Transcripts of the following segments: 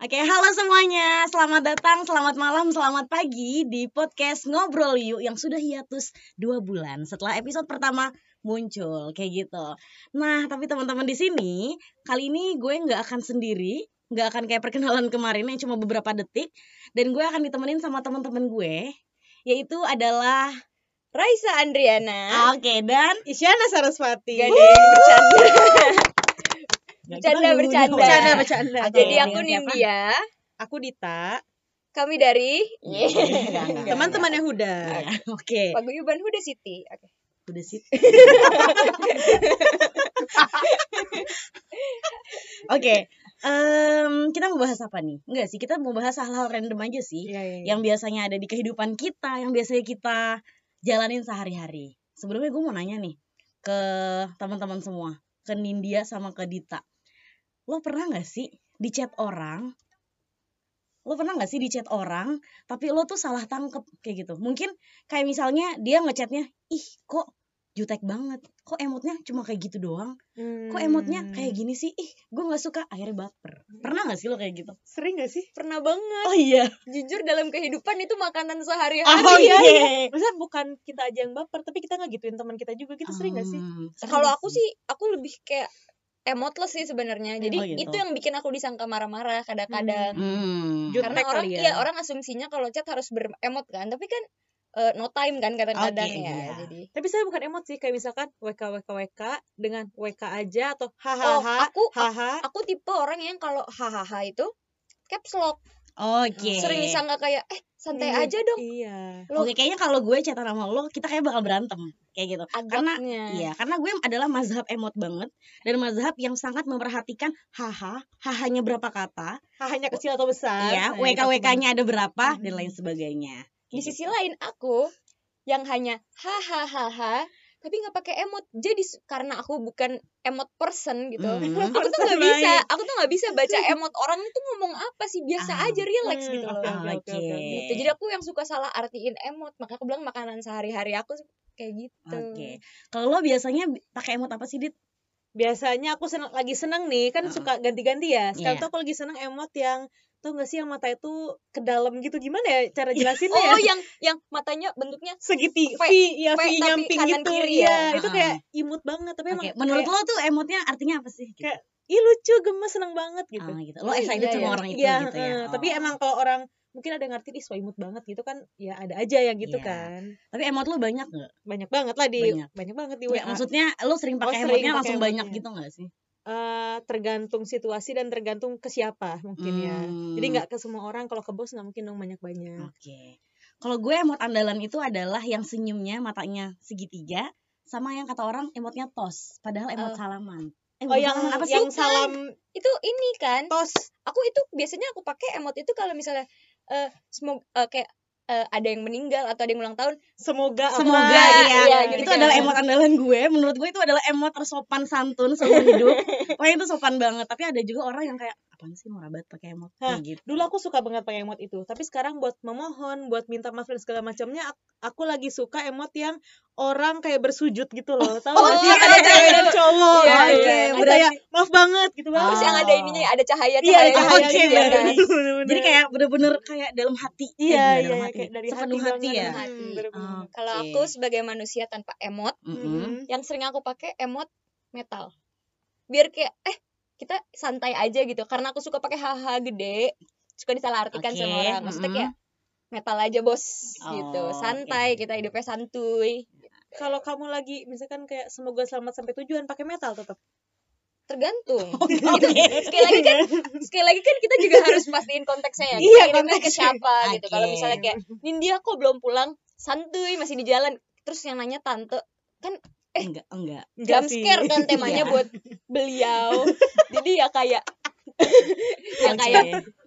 Oke, halo semuanya. Selamat datang, selamat malam, selamat pagi di podcast Ngobrol Yuk yang sudah hiatus dua bulan setelah episode pertama muncul kayak gitu. Nah, tapi teman-teman di sini kali ini gue nggak akan sendiri, nggak akan kayak perkenalan kemarin yang cuma beberapa detik, dan gue akan ditemenin sama teman-teman gue, yaitu adalah Raisa Andriana. Oke dan Isyana Saraswati. Gak ada yang bercanda. Bercanda, bercanda. Bercanda, bercanda. Oke, Jadi aku? Nindya. Aku Dita, Kami dari teman-temannya Huda. Iya, Oke, Paguyuban Huda City. Oke. udah sih. Oke, em, kita mau bahas apa nih? Enggak sih, kita mau bahas hal-hal random aja sih. Iya, iya, iya. Yang biasanya ada di kehidupan kita, yang biasanya kita jalanin sehari-hari. Sebelumnya gue mau nanya nih ke teman-teman semua, ke Nindya sama ke Dita. Lo pernah nggak sih di chat orang? Lo pernah nggak sih di chat orang, tapi lo tuh salah tangkep kayak gitu? Mungkin kayak misalnya dia ngechatnya, ih kok jutek banget, kok emotnya cuma kayak gitu doang, kok emotnya Hmm. kayak gini sih, ih gue nggak suka, akhirnya baper. Pernah nggak sih lo kayak gitu? Sering gak sih? Pernah banget. Oh iya. Jujur dalam kehidupan itu makanan sehari-hari. Oh iya, iya. Maksudnya bukan kita aja yang baper, tapi kita nggak gituin teman kita juga. Kita sering gak sih? Hmm, sering Kalau aku sih, aku lebih kayak emotless sih sebenarnya. Jadi Oh, gitu. itu yang bikin aku disangka marah-marah kadang-kadang. Hmm. Jutek Karena orang kali ya. iya orang asumsinya kalau chat harus beremot kan, tapi kan eh, no time kan kadang-kadang Oke, ya. iya. Jadi Tapi saya bukan emot sih, kayak misalkan WK WK WK dengan WK aja atau Oh, hahaha, aku haha. aku tipe orang yang kalau hahaha itu caps lock. Oke. Sering disangka kayak eh santai Iya, aja dong. Iya. Lo Oke, kayaknya kalau gue chatan sama lo, kita kayak bakal berantem kayak gitu. Karena agaknya. iya, karena gue adalah mazhab emot banget dan mazhab yang sangat memperhatikan haha, hahanya berapa kata, Hahanya kecil atau besar. ya, Nah, WK WK-nya ada berapa dan Hmm. lain sebagainya. Di sisi gitu. lain aku yang hanya hahaha tapi nggak pakai emot. Jadi karena aku bukan emot person gitu. Hmm. Aku tuh nggak bisa, aku tuh nggak bisa baca emot orang itu ngomong apa sih biasa Ah. aja relax Hmm, gitu loh. oke, Ah, oke. Gitu. Jadi aku yang suka salah artiin emot, maka aku bilang makanan sehari-hari aku sih kayak gitu. Oke. Kalau lo biasanya pakai emot apa sih, Dit? Biasanya aku seneng, lagi seneng nih, kan Heeh. suka ganti-ganti ya. Sekarang Iya. tuh aku lagi seneng emot yang tau gak sih yang mata itu ke dalam gitu gimana ya cara jelasinnya Oh, ya? yang yang matanya bentuknya segiti V, V, ya V, V tapi nyamping gitu kiri ya. ya. Itu Ah. kayak imut banget tapi Oke, emang menurut kayak, lo tuh emotnya artinya apa sih? Gitu. Kayak, ih lucu gemes seneng banget gitu. Ah, gitu. Lo Oh, excited iya, sama iya. orang itu Iya, gitu ya. tapi Oh. emang kalau orang mungkin ada yang ngerti ih so imut banget gitu kan ya ada aja yang gitu Iya. kan. Tapi emot lo banyak nggak? Banyak banget lah di Banyak. banyak, banget di Ya, maksudnya lo sering pakai sering emotnya langsung banyak emotnya. gitu nggak sih? Eh, tergantung situasi dan tergantung ke siapa mungkin ya. Jadi Hmm. nggak ke semua orang kalau ke bos nggak mungkin dong banyak-banyak. Oke. Kalau gue emot andalan itu adalah yang senyumnya matanya segitiga sama yang kata orang emotnya tos, padahal emot Oh. salaman. Eh, Oh yang salaman, apa sih? yang salam itu ini kan. tos. Aku itu biasanya aku pakai emot itu kalau misalnya eh semoga eh, kayak eh, ada yang meninggal atau ada yang ulang tahun. Semoga Semoga Iya, iya, iya, itu gitu adalah kan. emot andalan gue. Menurut gue itu adalah emot tersopan santun seumur hidup. Pokoknya itu sopan banget. Tapi ada juga orang yang kayak apaan sih mau rabat pakai emot Hah, gitu. Dulu aku suka banget pakai emot itu, tapi sekarang buat memohon, buat minta maaf dan segala macamnya, ak- aku lagi suka emot yang orang kayak bersujud gitu loh. Tahu Oh, sih? iya, Ada iya, cewek iya. dan cowok. Iya, Oke, iya. Yang Berarti- kayak maaf banget gitu banget. Terus yang ada ininya ya, ada cahaya Iya, cahaya. cahaya Oke, gitu bener. kan. Bener-bener. Jadi kayak bener-bener kayak dalam hati. Eh, iya, bukan iya, dalam iya, hati. kayak dari Sepenuh hati, hati, ya. Hati. Hmm. Oh. Kalau aku sebagai manusia tanpa emot, Mm-mm. Hmm. yang sering aku pakai emot metal. Biar kayak eh kita santai aja gitu. Karena aku suka pakai haha gede, suka disalahartikan Oke, sama orang. Maksudnya kayak metal aja bos gitu. Oh, Santai, oke. kita hidupnya santuy. Kalau kamu lagi misalkan kayak semoga selamat sampai tujuan pakai metal tetap. Tergantung. Oke. sekali lagi kan sekali lagi kan kita juga harus pastiin konteksnya ya. Iya, Kita ke konteksnya. siapa gitu. Kalau misalnya kayak Nindya kok belum pulang, santuy masih di jalan. Terus yang nanya tante, kan Enggak, enggak. jump scare kan temanya Iya. buat beliau. Jadi ya kayak ya Oke. kayak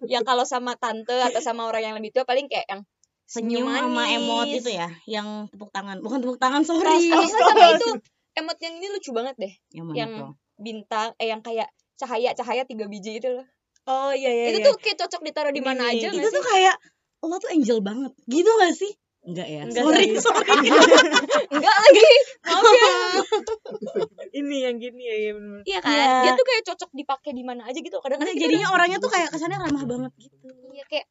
ya kalau sama tante atau sama orang yang lebih tua paling kayak yang senyum sama emot itu ya, yang tepuk tangan. Bukan tepuk tangan, Terus sorry. atau nggak sama itu emot yang ini lucu banget deh. Yang mana yang bintang eh yang kayak cahaya-cahaya tiga biji itu loh. Oh iya iya. itu iya. tuh kayak cocok ditaruh di mana aja itu tuh kayak lo tuh angel banget gitu gak sih Enggak ya. Enggak, sorry, sorry. enggak lagi maaf ya ini yang gini ya, ya bener. iya kan Iya. dia tuh kayak cocok dipakai di mana aja gitu kadang-kadang kita jadinya orangnya tuh kayak kesannya ramah banget gitu. Iya kayak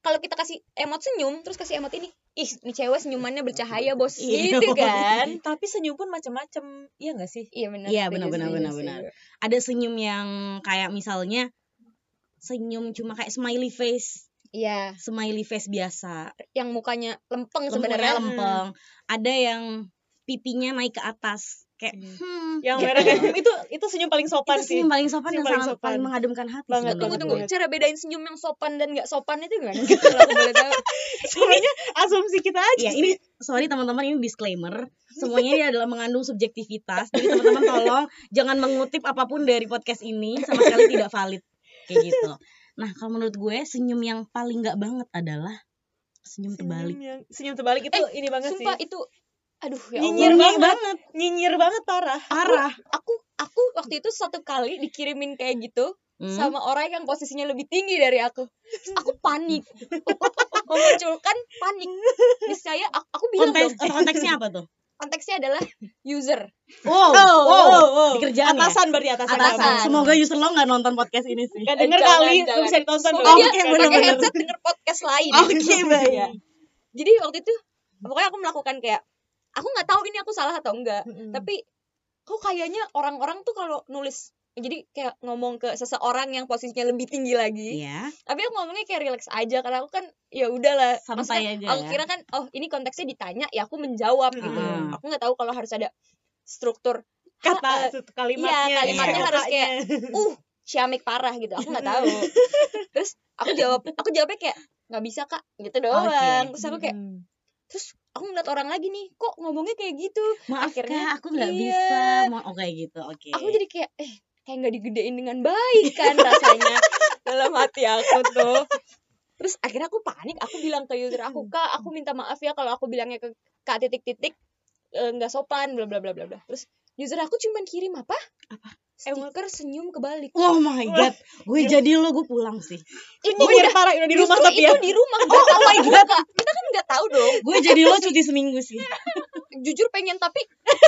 kalau kita kasih emot senyum terus kasih emot ini ih ini cewek senyumannya bercahaya bos Iya. gitu kan tapi senyum pun macam-macam iya nggak sih iya benar Iya, benar, benar, benar, benar. Ada senyum yang kayak misalnya senyum cuma kayak smiley face, iya. Smiley face biasa. yang mukanya lempeng sebenarnya. Lempeng. Ada yang pipinya naik ke atas. Kayak Hmm. hmm, yang gitu. merah. Kayak itu itu senyum paling sopan itu sih. senyum paling sopan Senyum dan paling sangat sopan. paling mengademkan hati Banget, tunggu tunggu. Gue. cara bedain senyum yang sopan dan nggak sopan itu gimana? Gitu aku boleh tahu. Sebenarnya asumsi kita aja Ya ini sorry teman-teman ini disclaimer. Semuanya ini adalah mengandung subjektivitas. Jadi teman-teman tolong jangan mengutip apa pun dari podcast ini sama sekali tidak valid. Kayak gitu. Nah kalau menurut gue senyum yang paling nggak banget adalah senyum terbalik. senyum, yang, senyum terbalik itu ini banget sumpah sih itu aduh ya Nyinyir Allah Nyinyir banget. banget, nyinyir banget parah parah. aku aku waktu itu satu kali dikirimin kayak gitu Hmm. sama orang yang posisinya lebih tinggi dari aku aku panik memunculkan panik niscaya aku, aku bilang Konteks, dong konteksnya apa tuh? Konteksnya adalah user Wow, oh, wow. oh, oh. Di kerjaan ya? atasan berarti atasan, Atasan. kamu. Semoga user lo nggak nonton podcast ini sih. Gak denger Jangan, kali jangan. bisa ditonton Oke, pakai bener-bener. headset denger podcast lain Oke, baik. Iya. jadi waktu itu pokoknya aku melakukan kayak aku nggak tahu ini aku salah atau enggak Mm-mm. tapi kok kayaknya orang-orang tuh kalau nulis jadi kayak ngomong ke seseorang yang posisinya lebih tinggi lagi Iya, tapi aku ngomongnya kayak relax aja karena aku kan ya udahlah Maksudnya, aja aku ya. kira kan oh ini konteksnya ditanya ya aku menjawab gitu Mm. aku nggak tahu kalau harus ada struktur kata Ha- kalimatnya iya, kalimatnya iya. harus kayak, uh ciamik parah gitu aku nggak tahu terus aku jawab aku jawabnya kayak nggak bisa kak gitu doang Oke. terus aku kayak Mm. terus aku ngeliat orang lagi nih kok ngomongnya kayak gitu Maaf akhirnya, kak, aku nggak iya. bisa. Mau oh, kayak gitu, oke. aku jadi kayak eh kayak nggak digedein dengan baik kan rasanya. Dalam hati aku tuh. Terus akhirnya aku panik. Aku bilang ke user aku kak aku minta maaf ya kalau aku bilangnya ke kak titik-titik eh, nggak sopan bla bla bla bla bla. Terus user aku cuman kirim apa? Apa? stiker senyum kebalik. Oh my god, gue jadi lo gue pulang sih. itu Nyinyir udah parah udah di rumah tapi itu ya. di rumah. Nggak tahu lagi kak? Kita kan nggak tahu dong. Gue jadi lo cuti seminggu sih. jujur pengen tapi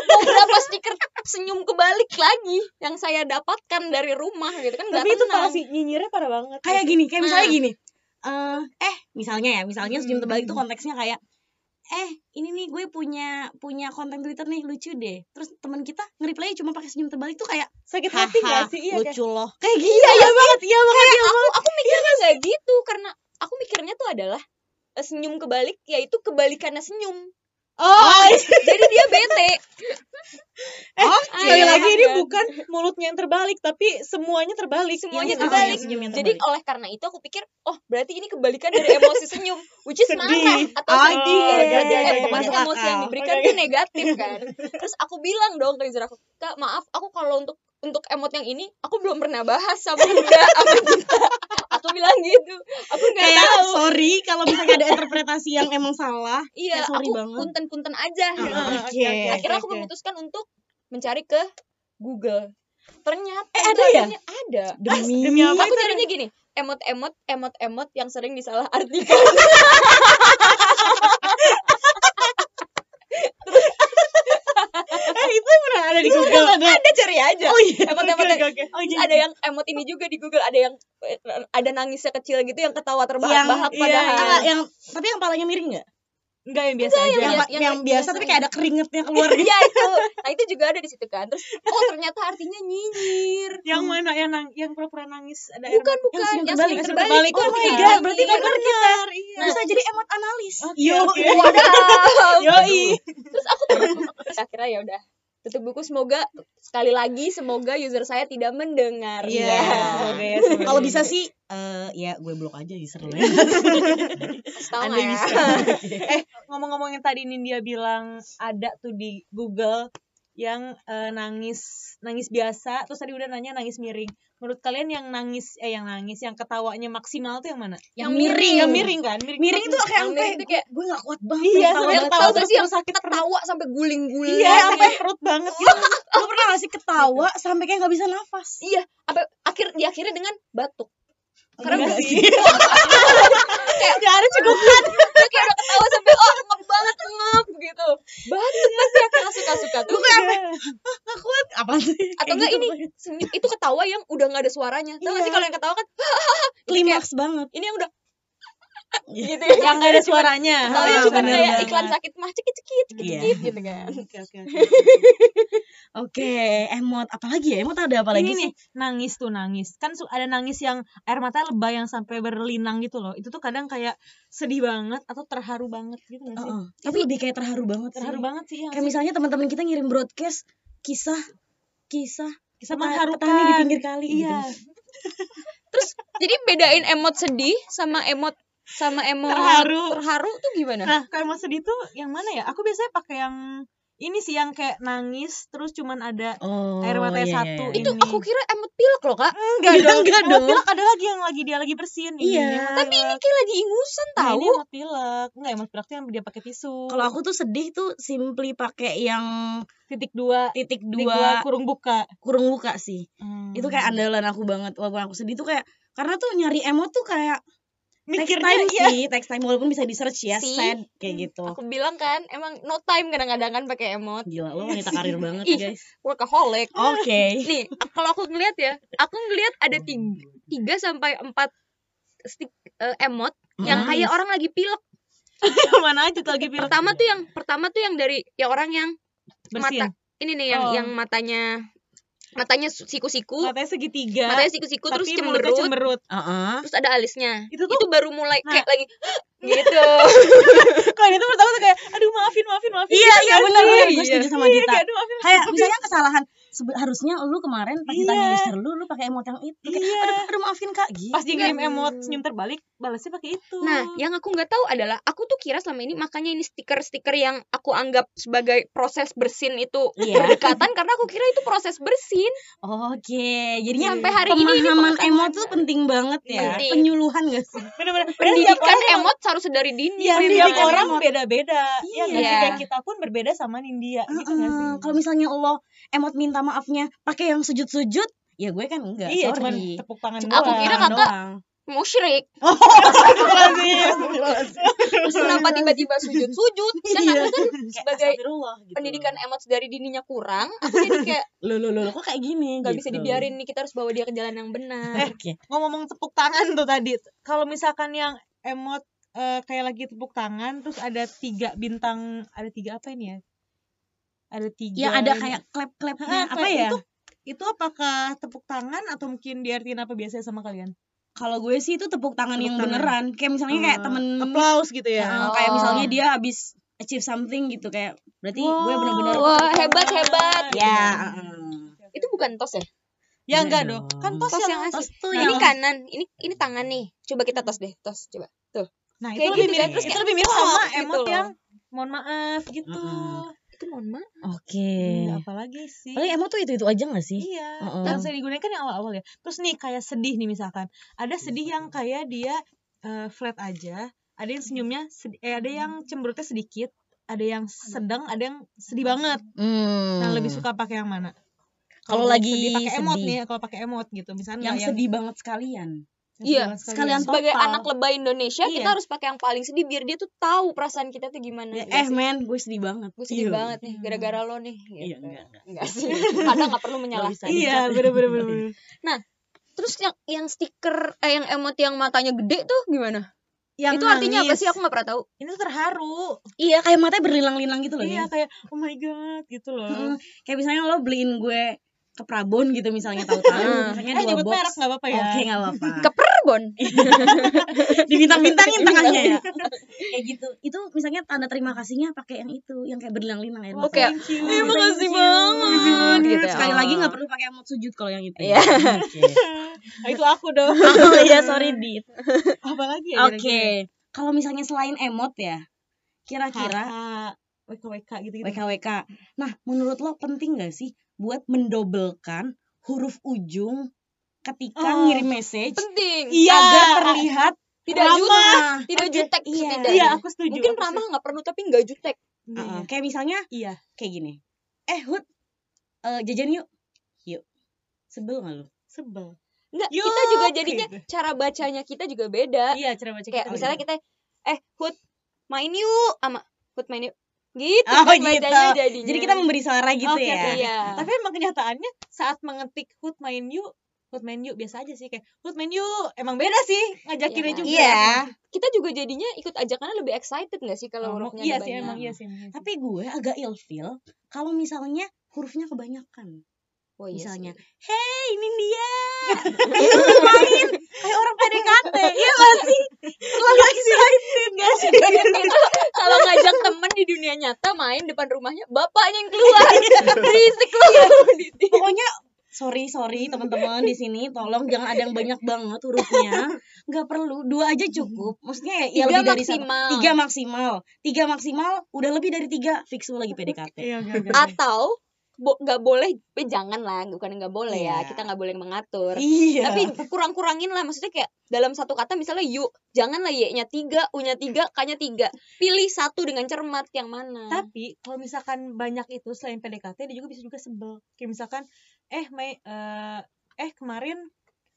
mau berapa stiker senyum kebalik lagi yang saya dapatkan dari rumah gitu kan tapi itu tenang. parah sih nyinyirnya parah banget Kayak gini, kayak misalnya Nah. gini. Eh, eh, misalnya ya, misalnya senyum Hmm. terbalik tuh konteksnya kayak eh ini nih gue punya punya konten Twitter nih lucu deh. Terus teman kita nge-reply cuma pakai senyum terbalik tuh kayak sakit hati gak sih iya kayak lucu loh. Kayak gitu. Iya, banget, iya banget. Kayak aku aku mikirnya nggak gitu karena aku mikirnya tuh adalah eh, senyum kebalik yaitu kebalikannya senyum oh jadi dia bete eh Oke. sekali Iya, lagi ini kan? bukan mulutnya yang terbalik tapi semuanya terbalik semuanya Yang- terbalik yang senyum yang jadi terbalik. oleh karena itu aku pikir oh berarti ini kebalikan dari emosi senyum which is marah atau Oh, sedih iya, iya, iya, iya. pokoknya Masuk emosi yang diberikan Oke. tuh negatif kan terus aku bilang dong ke aku kak maaf aku kalau untuk untuk emot yang ini aku belum pernah bahas sama Bunda sama aku bilang gitu aku nggak tahu sorry kalau misalnya ada interpretasi yang emang salah. iya kayak sorry aku banget. punten-punten aja Ah, gitu. oke. oke, oke. akhirnya aku memutuskan untuk mencari ke Google ternyata Eh, ada ya? ada Demi, demi apa? aku nyarinya gini emot-emot emot-emot yang sering disalah artikan eh itu pernah ada di Google ada cari aja Oh iya. oke, oke. Oh, iya. ada yang emot ini juga di Google ada yang eh, ada nangisnya kecil gitu yang ketawa terbahak-bahak Yang- padahal iya, yang tapi yang palanya miring nggak? Enggak yang biasa aja Yang, yang- yang, yang biasa biasa tapi kayak ada keringetnya keluar gitu. Iya itu nah itu juga ada di situ kan terus oh ternyata artinya nyinyir yang mana yang nang yang pura-pura nangis ada air bukan bukan senyum yang terbalik. Senyum terbalik terbalik. itu Oh my artinya god, berarti nyinyir. benar iya Bisa jadi emot analis. Oke, Yo. oke. Wadaw. yoi terus aku terus akhirnya ya udah tutup buku semoga sekali lagi semoga user saya tidak mendengar Iya. Ya. Semoga ya. Kalau bisa sih eh ya gue blok aja lo ya. Tahu Anda ya? bisa. eh ngomong-ngomong yang tadi Nindya bilang ada tuh di Google yang eh, nangis nangis biasa terus tadi udah nanya nangis miring menurut kalian yang nangis eh yang nangis yang ketawanya maksimal tuh yang mana Yang miring. yang miring kan miring, Miring itu kayak Yang sampai miring tuh kayak- gue gak kuat banget. Iya, sampai ketawa yang terus sih yang sakit ketawa sampai guling-guling iya sampai perut banget gitu Lo pernah gak sih ketawa sampai kayak gak bisa nafas? iya apa akhir diakhiri dengan batuk karena Enggak gue- sih kayak Gak ada cegukan. dia kayak udah ketawa sampai oh ngep banget ngep gitu batuk pasti akhirnya suka-suka tuh Aku apa sih? atau enggak ini senyum- itu ketawa yang udah nggak ada suaranya tau gak sih Iya. kalau yang ketawa kan klimaks banget. ini yang udah. Gitu ya Yang gak ada suaranya. Ah, cuma kayak iklan sakit mah cekit cekit cekit Iya. cekit gitu kan Oke oke oke. Emot apalagi ya? Emot ada apa lagi sih? nih nangis tuh nangis. Kan ada nangis yang air mata lebay yang sampai berlinang gitu loh. Itu tuh kadang kayak sedih banget atau terharu banget gitu gak sih? Heeh. Tapi lebih kayak terharu banget Terharu sih. banget sih ya. Kayak misalnya teman-teman kita ngirim broadcast kisah kisah peta- mengharukan. petani di pinggir kali Iya. gitu. terus jadi bedain emot sedih sama emot sama emot Terharu. terharu tuh gimana Nah, kalau mau sedih tuh yang mana ya? Aku biasanya pakai yang ini sih yang kayak nangis terus cuman ada Oh, Air matanya iya, satu, iya, itu ini. aku kira emot pilek loh kak enggak Iya, dong. enggak Emot dong. pilek ada lagi yang lagi dia lagi bersihin ini. Iya. tapi ini kayak lagi ingusan Nah, tahu ini emot pilek. Enggak emot pilek tuh yang dia pakai tisu. Kalau aku tuh sedih tuh simply pakai yang titik dua titik titik dua dua kurung buka. kurung buka sih. Hmm. Itu kayak andalan aku banget walaupun aku sedih tuh kayak karena tuh nyari emot tuh kayak mikirnya time iya. sih, text time walaupun bisa di search ya, Si. sad kayak gitu. aku bilang kan emang no time kadang-kadang kan pakai emot Gila, lo wanita karir banget Ih. guys. workaholic Oke. nih kalau aku ngeliat ya aku ngeliat ada tiga, tiga sampai empat stick eh, emot yang Nice. kayak orang lagi pilek mana aja tuh lagi pilek. pertama tuh yang pertama tuh yang dari yang orang yang bersihin. mata ini nih yang Oh. yang matanya matanya siku-siku Matanya segitiga. matanya siku-siku terus cemberut cemberut. Heeh. terus ada alisnya Itu itu, tuh- baru mulai Nah. kayak lagi gitu Kalau itu pertama tuh kayak aduh maafin maafin maafin. Iya, iya Gitu benar benar. Iya. Gue setuju sama Iya, Dita. kayak aduh maafin. Kayak misalnya kesalahan harusnya lu kemarin pas Iya. ditanya Mister lu lu pakai emot yang itu. Kayak, Iya. aduh, aduh maafin Kak gitu. Pas dia ngirim emot senyum terbalik, balasnya pakai itu. nah yang aku nggak tahu adalah aku tuh kira selama ini makanya ini stiker-stiker yang aku anggap sebagai proses bersin itu Iya. berdekatan karena aku kira itu proses bersin Oke, jadinya Sampai hari ini ini pemahaman emot tuh penting banget ya. Penting. Penyuluhan gak sih? bener-bener pendidikan emot harus dari dini Iya, pendidikan tiap orang emot. beda-beda. Iya, nggak sih? Iya. kayak kita pun berbeda sama Nindya gitu nggak sih? Heeh. Kalau misalnya Allah emot minta maafnya pakai yang sujud-sujud, ya gue kan enggak. Iya, cuman sorry. tepuk tangan Aku doang. kira Tangan kakak- musyrik Astagfirullahaladzim. kenapa tiba-tiba sujud-sujud dan Iya. aku kan sebagai gitu. pendidikan emot dari dininya kurang aku jadi kayak lo lo lo kok kayak gini nggak gitu. bisa dibiarin nih kita harus bawa dia ke jalan yang benar Oke. Ngomong tepuk tangan tuh tadi. Kalau misalkan yang emot eh, kayak lagi tepuk tangan, terus ada tiga bintang, ada tiga apa ini ya? Ada tiga. Ya ada kayak klep-klepnya Hah, apa ya? Itu, itu apakah tepuk tangan atau mungkin diartiin apa biasanya sama kalian? Kalau gue sih itu tepuk tangan Tepuk yang tangan. beneran. Kayak misalnya kayak Eh, temen applause gitu ya. Heeh, kayak Oh. misalnya dia habis achieve something gitu kayak berarti gue Wow. bener-bener Wah, tepuk hebat, hebat. Ya, Iya. heeh. itu bukan tos ya Ya enggak dong. Kan tos, tos yang, yang asli Tos tuh Nah, yang ini kanan ini ini tangan nih coba kita tos deh tos coba tuh Nah, itu Kayak lebih gitu mirip kan, terus itu kayak lebih mirip tos sama gitu emot loh. yang mohon maaf gitu. Mm-mm. Itu mohon maaf Oke. Hmm, apalagi sih? Paling emot tuh itu-itu aja gak sih? Iya, Heeh. yang sering digunakan yang awal-awal ya. Terus nih kayak sedih nih misalkan. Ada sedih yang kayak dia eh, flat aja, ada yang senyumnya sedi- eh, ada yang cemberutnya sedikit, ada yang sedang, ada yang sedih banget. Hmm. Nah, lebih suka pakai yang mana? Kalau lagi sedih pakai emot sedih. nih, kalau pakai emot gitu. Misalnya yang nggak sedih banget sekalian. Iya, sekalian banget sebagai Total. anak lebay Indonesia Iya. kita harus pakai yang paling sedih biar dia tuh tahu perasaan kita tuh gimana Ya, Nggak eh men, gue sedih banget. gue sedih Iya. banget nih gara-gara lo nih gitu. Iya, enggak, enggak. Enggak sih kadang nggak perlu menyalahkan. Iya, bener-bener. bener. terus yang yang stiker eh yang emot yang matanya gede tuh gimana Yang itu artinya apa nangis. sih aku nggak pernah tahu Ini terharu. Iya, kayak matanya berlilang-lilang gitu loh. Iya, Nin. kayak oh my god gitu loh. Heeh. Kayak misalnya lo beliin gue ke Prabon gitu misalnya tahu-tahu misalnya Eh, dua nyebut box. merek nggak apa-apa ya. Oke, enggak apa-apa. keperbon Dibintang-bintangin tangannya ya. kayak gitu. Itu misalnya tanda terima kasihnya pakai yang itu, yang kayak berlilang-lilang ya. Oke. Eh, Thank makasih you. banget gitu ya. Sekali Oh. lagi nggak perlu pakai emot sujud kalau yang itu. Iya. Oke. Ah, itu aku dong. Oh iya, sorry Dit. Apa lagi ya? Oke. Kalau misalnya selain emot ya, kira-kira WKWK gitu gitu. WKWK. Nah, menurut lo penting gak sih buat mendobelkan huruf ujung ketika Oh, ngirim message penting Iya. agar terlihat tidak ramah. jutek tidak Oke, jutek iya. setidaknya Iya, aku setuju. mungkin aku ramah nggak perlu tapi nggak jutek setuju. Uh-uh. Kayak misalnya Iya. kayak gini. Eh, Hud, eh, jajan yuk. Yuk. Sebel gak lo? Sebel. Enggak, Yuk, kita juga jadinya gitu. cara bacanya kita juga beda. Iya, cara baca Kayak kita misalnya kita eh Hud main yuk sama Hud main yuk. Gitu Oh, kan gitu. jadinya. Jadi kita memberi suara gitu Oke, ya. Iya. Tapi emang kenyataannya saat mengetik Hood main yuk, Hood main yuk biasa aja sih kayak Hood main yuk. Emang beda sih ngajakinnya Iya. juga. Iya. kita juga jadinya ikut ajakannya lebih excited gak sih kalau Oh, hurufnya iya sih banyak? emang iya sih. emang iya sih. Tapi gue agak ilfeel kalau misalnya hurufnya kebanyakan. Oh, iya Misalnya, sih. Hey, ini dia. Itu main. Kayak orang PDKT. Iya gak sih? Terlalu excited gak sih? Kita kalau ngajak temen di dunia nyata main depan rumahnya bapaknya yang keluar. Berisik lu Pokoknya sorry sorry teman-teman di sini tolong jangan ada yang banyak banget hurufnya. Nggak perlu dua aja cukup. Maksudnya ya, ya tiga lebih dari satu. maksimal. Tiga maksimal. Tiga maksimal udah lebih dari tiga fix lu lagi PDKT Iya, atau bo- nggak boleh eh, jangan lah bukan nggak boleh ya Iya. kita nggak boleh mengatur iya tapi kurang-kurangin lah maksudnya kayak dalam satu kata misalnya yuk jangan lah y-nya tiga u-nya tiga k-nya tiga pilih satu dengan cermat yang mana Tapi kalau misalkan banyak itu selain PDKT dia juga bisa juga sebel. Kayak misalkan eh Mei eh eh kemarin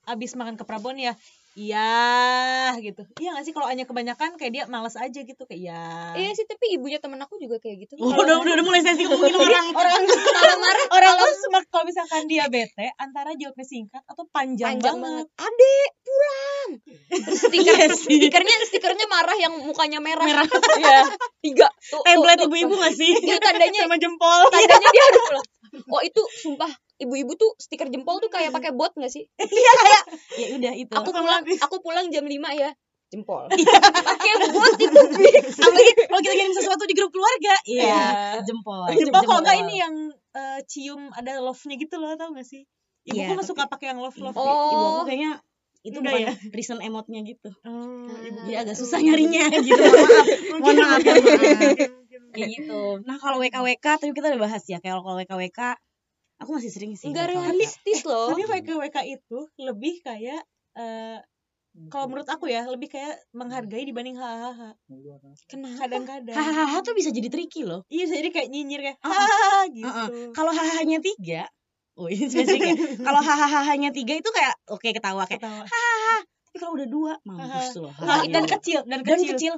abis makan ke Prabon ya. Iya gitu. Iya gak sih? Kalau hanya kebanyakan kayak dia males aja gitu kayak ya. iya sih tapi ibunya temen aku juga kayak gitu. Oh, udah, udah udah mulai sensi ngomongin orang orang kalau marah. Orang tuh semak kalau misalkan dia bete antara jawabnya singkat atau panjang, panjang banget. banget. Adek pulang. Terus stiker Iya stikernya stikernya marah yang mukanya merah. Merah. Iya, tiga. Tuh, template ibu-ibu gak sih? Itu tandanya Sama jempol. tandanya dia harus pulang oh itu sumpah ibu-ibu tuh stiker jempol tuh kayak pakai bot gak sih iya kayak ya udah itu aku pulang aku pulang jam 5 ya jempol Iya. pakai bot itu fix apalagi kalau kita kirim sesuatu di grup keluarga iya Iya. jempol Jempol kalau enggak ini yang eh, cium ada love-nya gitu loh tau gak sih? Ibu Iya, kan tapi- suka pakai yang love-love. Oh. ibu aku kayaknya itu bukan ya? reason emotnya gitu Oh, ibu. jadi agak susah nyarinya gitu mohon maaf mohon maaf kayak gitu nah kalau WKWK tadi kita udah bahas ya kayak kalau WKWK aku masih sering sih enggak WKWK. realistis loh Tapi WKWK itu lebih kayak eh kalau menurut aku ya lebih kayak menghargai dibanding hahaha. kenapa Kadang-kadang. hahaha tuh bisa jadi tricky loh Iya bisa jadi kayak nyinyir kayak hahaha gitu. Uh-uh. kalau hahahanya tiga oh ini spesifik ya kalau hahahanya tiga itu kayak oke ketawa kayak Ketawa. tapi kalau udah dua mampus loh Nah, dan kecil dan dan kecil.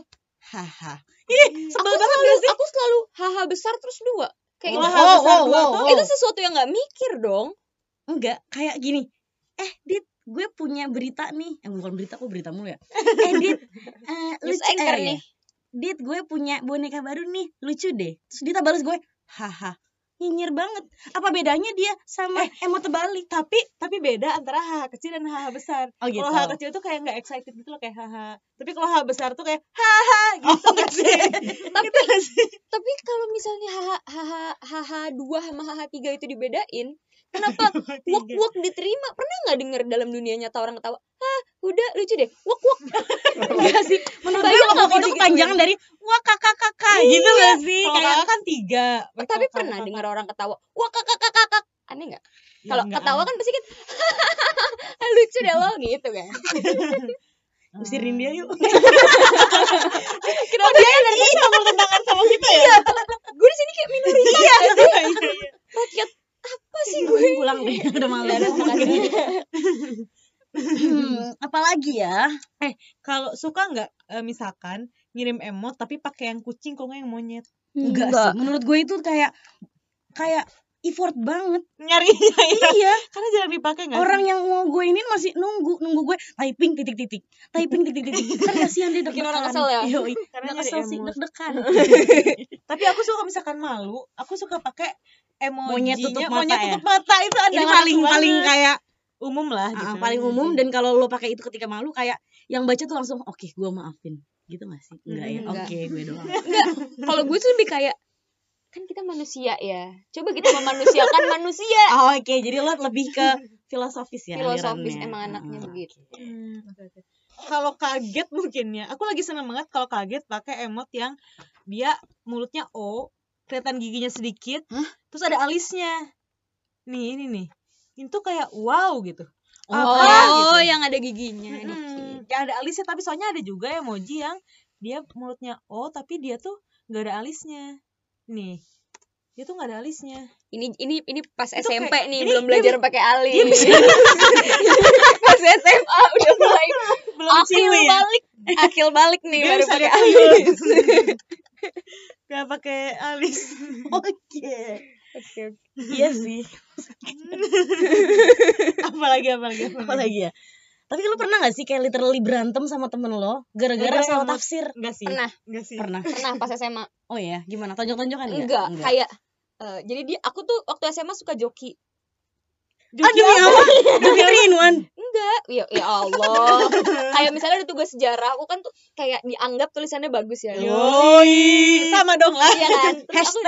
Kecil haha aku selalu aku selalu haha besar terus dua. Kayak Wah, itu oh, besar oh, dua. tuh. oh. itu sesuatu yang nggak mikir dong. Enggak kayak gini. Eh dit gue punya berita nih. Eh bukan berita kok berita mulu ya? Eh dit News lucu eh, nih. dit gue punya boneka baru nih. Lucu deh. Terus Dita balas gue haha nyinyir banget apa bedanya dia sama emot terbalik tapi tapi beda antara haha kecil dan haha besar. oh gitu Kalau haha kecil tuh kayak nggak excited gitu loh kayak haha. Tapi kalau haha besar tuh kayak haha gitu Oh, nggak sih? tapi Gitu sih? tapi kalau misalnya haha haha haha dua sama haha tiga itu dibedain kenapa wok wok diterima? Pernah nggak denger dalam dunia nyata orang ketawa? Ah udah lucu deh. Wok wok enggak sih. menurut gue nggak itu kepanjangan dari wah kakak kakak gitu gak sih? Kayak kan tiga. tapi pernah dengar orang ketawa wah kakak kakak kakak aneh nggak? Ya, kalau nggak ketawa kan pasti kan lucu deh lo gitu kan. Usirin dia yuk. Kenapa dia dari tadi ngomong tentangan sama kita ya? Gue di sini kayak minoritas. Iya, nggak iya, iya. rakyat apa sih gue pulang deh udah malam makasih. Hmm, apalagi ya Kalau suka nggak eh, misalkan ngirim emot tapi pakai yang kucing kok nggak yang monyet? enggak, sih menurut gue itu kayak kayak effort banget Nyarinya ya. iya Karena jarang dipakai nggak orang sih? yang mau gue ini masih nunggu nunggu gue typing titik titik typing titik titik kan kasihan dia deg-degan orang kesel ya? Yoi. Karena kesel sih deg-degan Tapi aku suka misalkan malu, aku suka pakai emoji Monyet tutup mata monyet ya? tutup mata itu ada ini paling paling kayak umum lah ah, gitu. paling umum dan kalau lo pakai itu ketika malu kayak yang baca tuh langsung oke gue maafin gitu gak sih enggak ya Enggak. oke gue doang Enggak, kalau gue tuh lebih kayak kan kita manusia ya. Coba kita memanusiakan manusia. Oh, oke jadi lo lebih ke filosofis ya Filosofis alirannya. emang anaknya Ah. begitu. Hmm, oke, oke. Kalau kaget mungkin ya. Aku lagi seneng banget kalau kaget pakai emot yang dia mulutnya O, kelihatan giginya sedikit, Hah? terus ada alisnya. Nih, ini nih. Itu kayak wow gitu. Oh, Apa gitu. yang ada giginya. Mm-mm. dikit. Ya ada alisnya tapi soalnya ada juga emoji yang dia mulutnya O tapi dia tuh nggak ada alisnya. Nih. dia tuh nggak ada alisnya ini ini ini pas Itu SMP kayak- nih ini belum belajar pakai alis dia bisa- pas SMA udah mulai belum akil ciwi ya balik akil balik nih Dia baru pakai pakai alis nggak pakai alis Oke. Oke. Iya sih. apalagi apalagi Apa lagi ya? Tapi lu pernah gak sih kayak literally berantem sama temen lo gara-gara salah tafsir? enggak sih Pernah. enggak sih Pernah. pernah pas SMA Oh ya, gimana? Tonjok-tonjokan ya? enggak, kayak eh, jadi dia aku tuh waktu SMA suka joki Aduh, ya apa? Joki three in one. Ya ya Allah. Kayak misalnya ada tugas sejarah aku kan tuh kayak dianggap tulisannya bagus ya. Yoi, sama dong lah. iya kan? Terus aku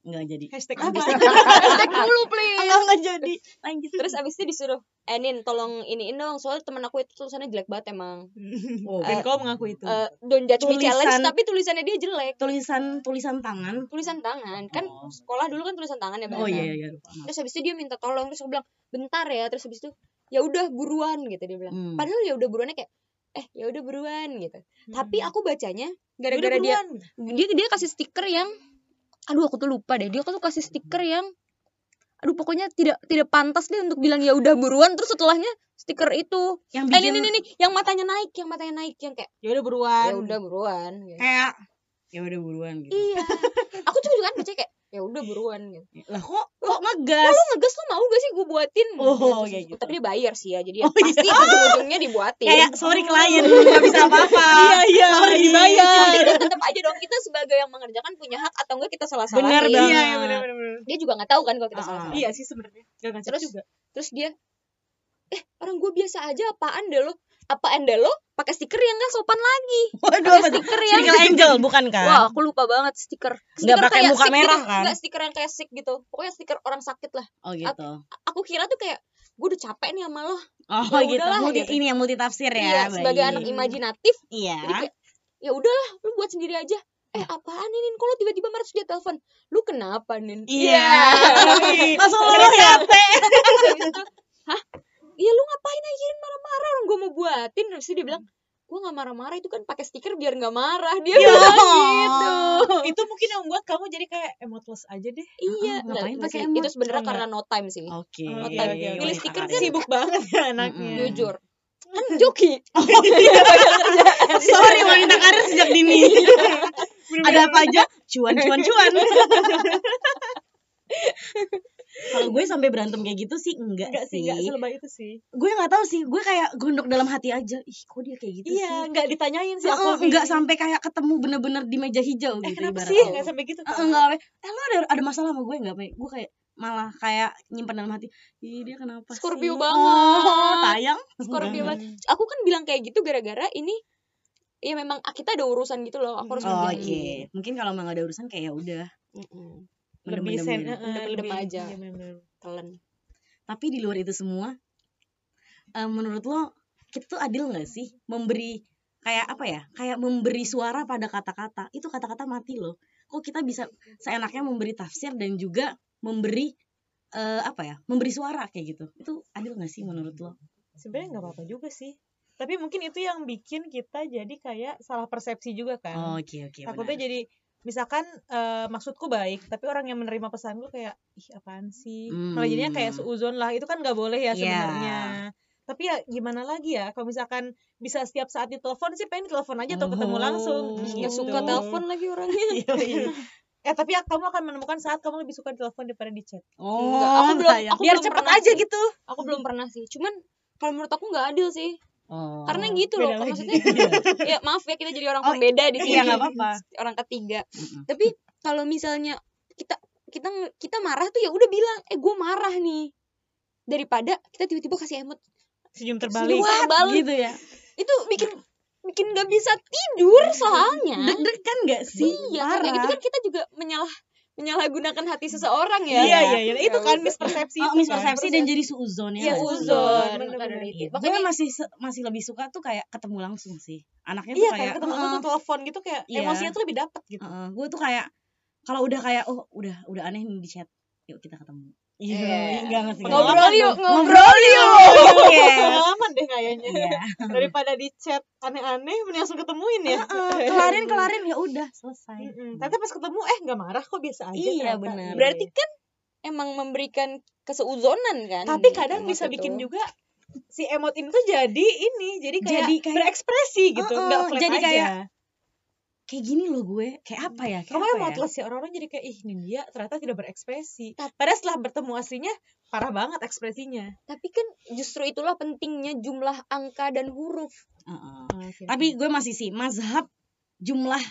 Enggak jadi. Hashtag apa hashtag dulu please Enggak, enggak jadi. Lanjut. terus abis itu disuruh Enin tolong iniin dong soalnya temen aku itu tulisannya jelek banget emang Oh, Dan Eh, kau mengaku itu. Eh, don't judge me Tulisan- challenge tapi tulisannya dia jelek tulisan tulisan tangan. tulisan tangan kan Oh. sekolah dulu kan tulisan tangan ya Oh Bang? iya iya lupa. Maaf. terus habis itu dia minta tolong terus aku bilang bentar ya terus habis itu ya udah buruan gitu dia bilang Hmm. padahal ya udah buruannya kayak eh ya udah buruan gitu tapi Hmm. aku bacanya gara-gara dia buruan. dia dia kasih stiker yang aduh aku tuh lupa deh. Dia tuh kasih stiker yang aduh pokoknya tidak tidak pantas deh untuk bilang ya udah buruan. Terus setelahnya stiker itu. Yang eh bikin ini, ini. Ini yang matanya naik yang matanya naik yang kayak ya udah buruan. Ya udah buruan gitu. kayak ya udah buruan gitu. iya. Aku juga juga kan baca kayak ya udah buruan gitu Lah kok kok Oh, ngegas? lu ngegas tuh mau gak sih gue buatin Oh, Terus- kayak gitu. tapi dia bayar sih ya jadi ya Oh, iya. pasti ujung-ujungnya dibuatin Kayak sorry klien nggak bisa apa-apa. Iya, iya, Sorry. dibayar. tapi tetap aja dong kita sebagai yang mengerjakan punya hak atau enggak kita salah salahin Bener iya banget. iya benar benar benar. dia juga nggak tahu kan kalau kita Ah, salah ah. iya sih sebenarnya Terus- juga terus dia eh orang gue biasa aja apaan deh lo apaan deh lo pakai stiker yang nggak sopan lagi Waduh, Pakai stiker yang Stiker angel bukan kan? wah aku lupa banget stiker Nggak pakai muka sick merah, gitu. kan? nggak stiker yang kayak sick gitu pokoknya stiker orang sakit lah Oh gitu. aku kira tuh kayak gue udah capek nih sama lo Oh Ya gitu. udahlah, Multi, gitu. Ini yang multi tafsir ya. iya sebagai anak imajinatif Iya. kayak ya udahlah lu buat sendiri aja eh apaan ini lo tiba-tiba marah dia telepon lu kenapa nin Iya. Langsung lo keren ya. Hah iya lu ngapain aja marah-marah mau buatin terus dia bilang gue nggak marah-marah itu kan pakai stiker biar nggak marah. Dia Ya. bilang gitu. Itu mungkin yang membuat kamu jadi kayak emotless aja deh. Iya. Ah, ngapain nggak, pakai itu sebenarnya Oh, karena no time sih. Oke. Oh, iya, iya, Milih iya. stiker Iya. sibuk banget ya anaknya. Jujur. Kan joki. Sorry wanita karir sejak dini. Ada apa aja? Cuan cuan cuan. Kalau gue sampai berantem kayak gitu sih enggak, enggak sih enggak selebay itu sih Gue nggak tahu sih. Gue kayak gondok dalam hati aja. Ih, kok dia kayak gitu iya sih? enggak ditanyain sih aku enggak sampai kayak ketemu bener-bener di meja hijau eh gitu kenapa sih enggak sampai gitu kan enggak eh lo ada ada masalah sama gue enggak, Pe? Gue kayak malah kayak nyimpan dalam hati. Ih, dia kenapa Scorpio sih? banget. Oh, tayang. Scorpio banget. aku kan bilang kayak gitu gara-gara ini ya memang ah, kita ada urusan gitu loh aku harus Oh, Oke, ngerjain. mungkin kalau emang ada urusan kayak ya udah. Lebih sen lebih- aja. iya, bener-bener. Telan. Tapi di luar itu semua, eh, menurut lo kita tuh adil nggak sih memberi kayak apa ya? Kayak memberi suara pada kata-kata. Itu kata-kata mati loh. Kok kita bisa seenaknya memberi tafsir dan juga memberi eh, apa ya? Memberi suara kayak gitu. Itu adil nggak sih menurut lo? sebenarnya nggak apa-apa juga sih tapi mungkin itu yang bikin kita jadi kayak salah persepsi juga kan Oh, Oke oke. takutnya benar. jadi misalkan eh, maksudku baik tapi orang yang menerima pesan lu kayak ih apaan sih malah jadinya kayak Hmm. seuzon lah itu kan nggak boleh ya Iya. sebenarnya tapi ya gimana lagi ya kalau misalkan bisa setiap saat ditelepon sih pengen telepon aja atau ketemu langsung Oh. nggak gitu. suka telepon lagi orangnya Iya, iya. eh tapi ya, kamu akan menemukan saat kamu lebih suka telepon daripada di chat Oh, Enggak, aku belum- sayang. aku biar belum cepet pernah aja sih. gitu. aku belum pernah sih cuman kalau menurut aku nggak adil sih Oh. karena gitu loh lagi. maksudnya ya maaf ya kita jadi orang Oh, pembeda di sini Iya apa-apa. orang ketiga Mm-mm. tapi kalau misalnya kita kita kita marah tuh ya udah bilang eh gue marah nih daripada kita tiba-tiba kasih emot senyum terbalik Senyum terbalik Gitu ya. itu bikin bikin nggak bisa tidur soalnya Deg-degan nggak sih? iya kayak gitu Parah. kan kita juga menyalah menyalahgunakan hati seseorang ya iya iya iya itu Ya kan mispersepsi Oh, itu mispersepsi kan. dan jadi suuzon ya. Iya, nggak sih? uzon. Maka bener-bener. dari itu. Gue Makanya masih masih lebih suka tuh kayak ketemu langsung sih. Anaknya tuh iya kayak kayak ketemu "Heeh, tuh telepon gitu kayak Iya. emosinya tuh lebih dapat gitu heeh." gue tuh kayak kalau udah kayak oh udah udah aneh nih di chat. Yuk kita ketemu. Iya, Iya. enggak ngerti. Ngobrol yuk, ngobrol yuk. Iya. Pengalaman deh kayaknya. Iya. Daripada di chat aneh-aneh, mending langsung ketemuin ya. Kelarin kelarin ya udah selesai. Mm-mm. Ternyata pas ketemu eh nggak marah kok biasa aja. Iya, benar. Berarti kan emang memberikan keseuzonan kan. Tapi kadang bisa itu. bikin juga si emot ini tuh jadi ini, jadi kayak, Jadi kayak- berekspresi gitu, Heeh, nggak flat jadi aja. kayak, Kayak gini loh gue, kayak apa ya? Kayak Kamu emang ya? ya orang-orang jadi kayak ih ini dia ternyata tidak berekspresi. Padahal setelah bertemu aslinya parah banget ekspresinya. Tapi kan justru itulah pentingnya jumlah angka dan huruf. Heeh. Tapi Tapi gue masih sih mazhab jumlah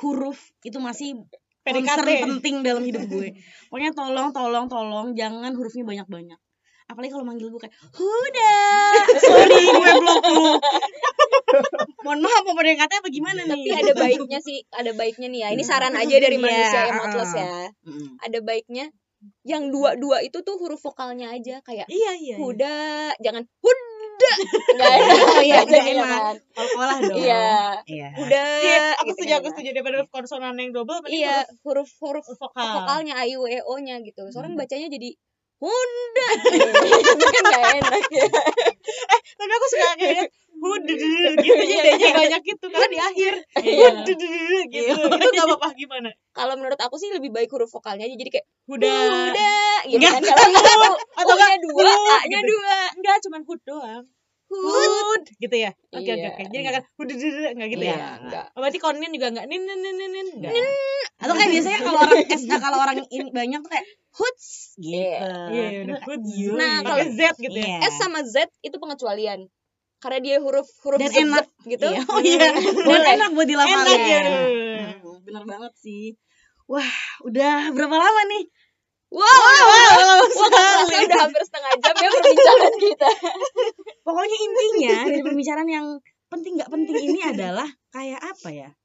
huruf itu masih PDKT. concern penting dalam hidup gue. Pokoknya tolong, tolong, tolong jangan hurufnya banyak-banyak. Apalagi kalau manggil gue kayak Huda. Sorry, gue blok lu. Mohon maaf mau PDKT apa gimana nih? Tapi ada baiknya sih, ada baiknya nih ya. Ini saran aja dari Iya, manusia uh-uh. emotless ya. Mm. Ada baiknya yang dua-dua itu tuh huruf vokalnya aja kayak iya iya. iya. huda, jangan huda. Enggak enak. Oh iya, nggak jadi. Kol-kolah dong. Iya. Iya. Huda. Iya, aku setuju, kan. aku setuju daripada huruf konsonan yang double Iya, huruf huruf huruf vokal. vokalnya a i u e o nya gitu. Soalnya Hmm. bacanya jadi Honda. Itu kan nggak enak ya. Tapi aku suka kayak hud gitu jadinya banyak gitu karena di akhir Iya. hud gitu. Iya. Itu enggak apa-apa gimana? Kalau menurut aku sih lebih baik huruf vokalnya aja jadi kayak Huda. Huda gitu kan. Kalau Atau dua, hud A-nya gitu. dua. Enggak, cuman hud doang. Hud. Hud gitu ya. Oke oke Iya. oke. Jadi enggak akan hud enggak gitu Iya, ya. enggak. Oh, berarti konin juga enggak nin nin nin nin. Atau kayak biasanya kalau orang S kalau orang ini banyak tuh kayak huts gitu. Iya. Iya, iya, udah hud. Nah, Pakai kalau- Z gitu ya. Iya. S sama Z itu pengecualian. Karena dia huruf huruf Dan enak. gitu. Iya. Oh iya. Dan enak buat dilafalin. Enak ya. Hmm, Bener banget sih. Wah, udah berapa lama nih? Wow, wow, Wah, terasa udah hampir setengah jam ya perbincangan kita. Pokoknya intinya dari pembicaraan yang penting nggak penting ini adalah kayak apa ya?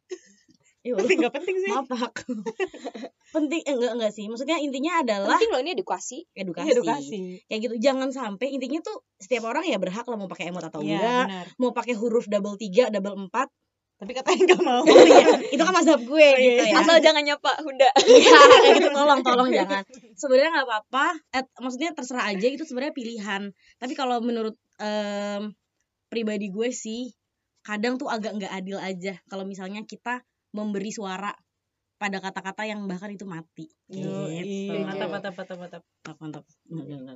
Ya Allah, Tapi enggak penting sih. maaf Pak. penting eh, enggak enggak sih. Maksudnya intinya adalah Penting loh ini edukasi. edukasi. Edukasi. Kayak gitu. Jangan sampai intinya tuh setiap orang ya berhak lah mau pakai emot atau Iya, enggak, benar. mau pakai huruf double tiga, double empat. Tapi katanya enggak mau. Oh iya, itu kan mazhab gue gitu ya. Asal jangan nyapa Huda. Iya, kayak gitu tolong tolong jangan. Sebenarnya nggak apa-apa. Eh, maksudnya terserah aja itu sebenarnya pilihan. Tapi kalau menurut em, pribadi gue sih kadang tuh agak nggak adil aja kalau misalnya kita memberi suara pada kata-kata yang bahkan itu mati. Gitu. Yoi, mantap mantap mantap mantap. Mantap, mantap.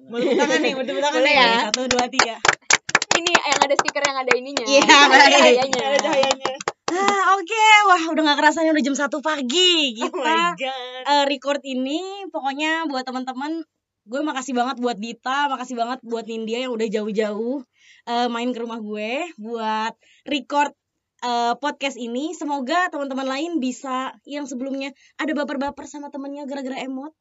Tepuk tangan nih, tepuk tangan nih. ya? Satu, dua, tiga. Ini yang ada stiker yang ada ininya. Iya, Ada baik. cahayanya. Ada cahayanya. Ah, oke. Wah, udah nggak kerasa nih udah jam satu pagi. Oh Kita my god. eh, record ini pokoknya buat teman-teman gue makasih banget buat Dita, makasih banget buat Nindya yang udah jauh-jauh eh, main ke rumah gue buat record eh, podcast ini. Semoga teman-teman lain bisa yang sebelumnya ada baper-baper sama temennya gara-gara emot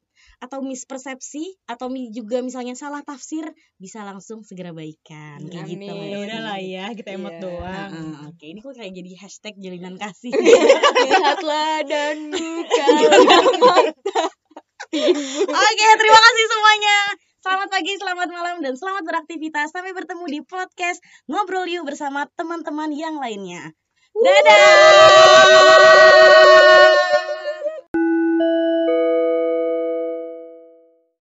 atau mispersepsi atau juga misalnya salah tafsir bisa langsung segera baikan kayak gitu. Amin. Ya udah lah ya, kita emot Iya. doang. Heeh, Oke, ini kok kayak jadi hashtag jalinan kasih. Lihatlah dan buka. Oke, okay, terima kasih semuanya. Selamat pagi, selamat malam, dan selamat beraktivitas. Sampai bertemu di podcast Ngobrol Yuk bersama teman-teman yang lainnya. Dadah!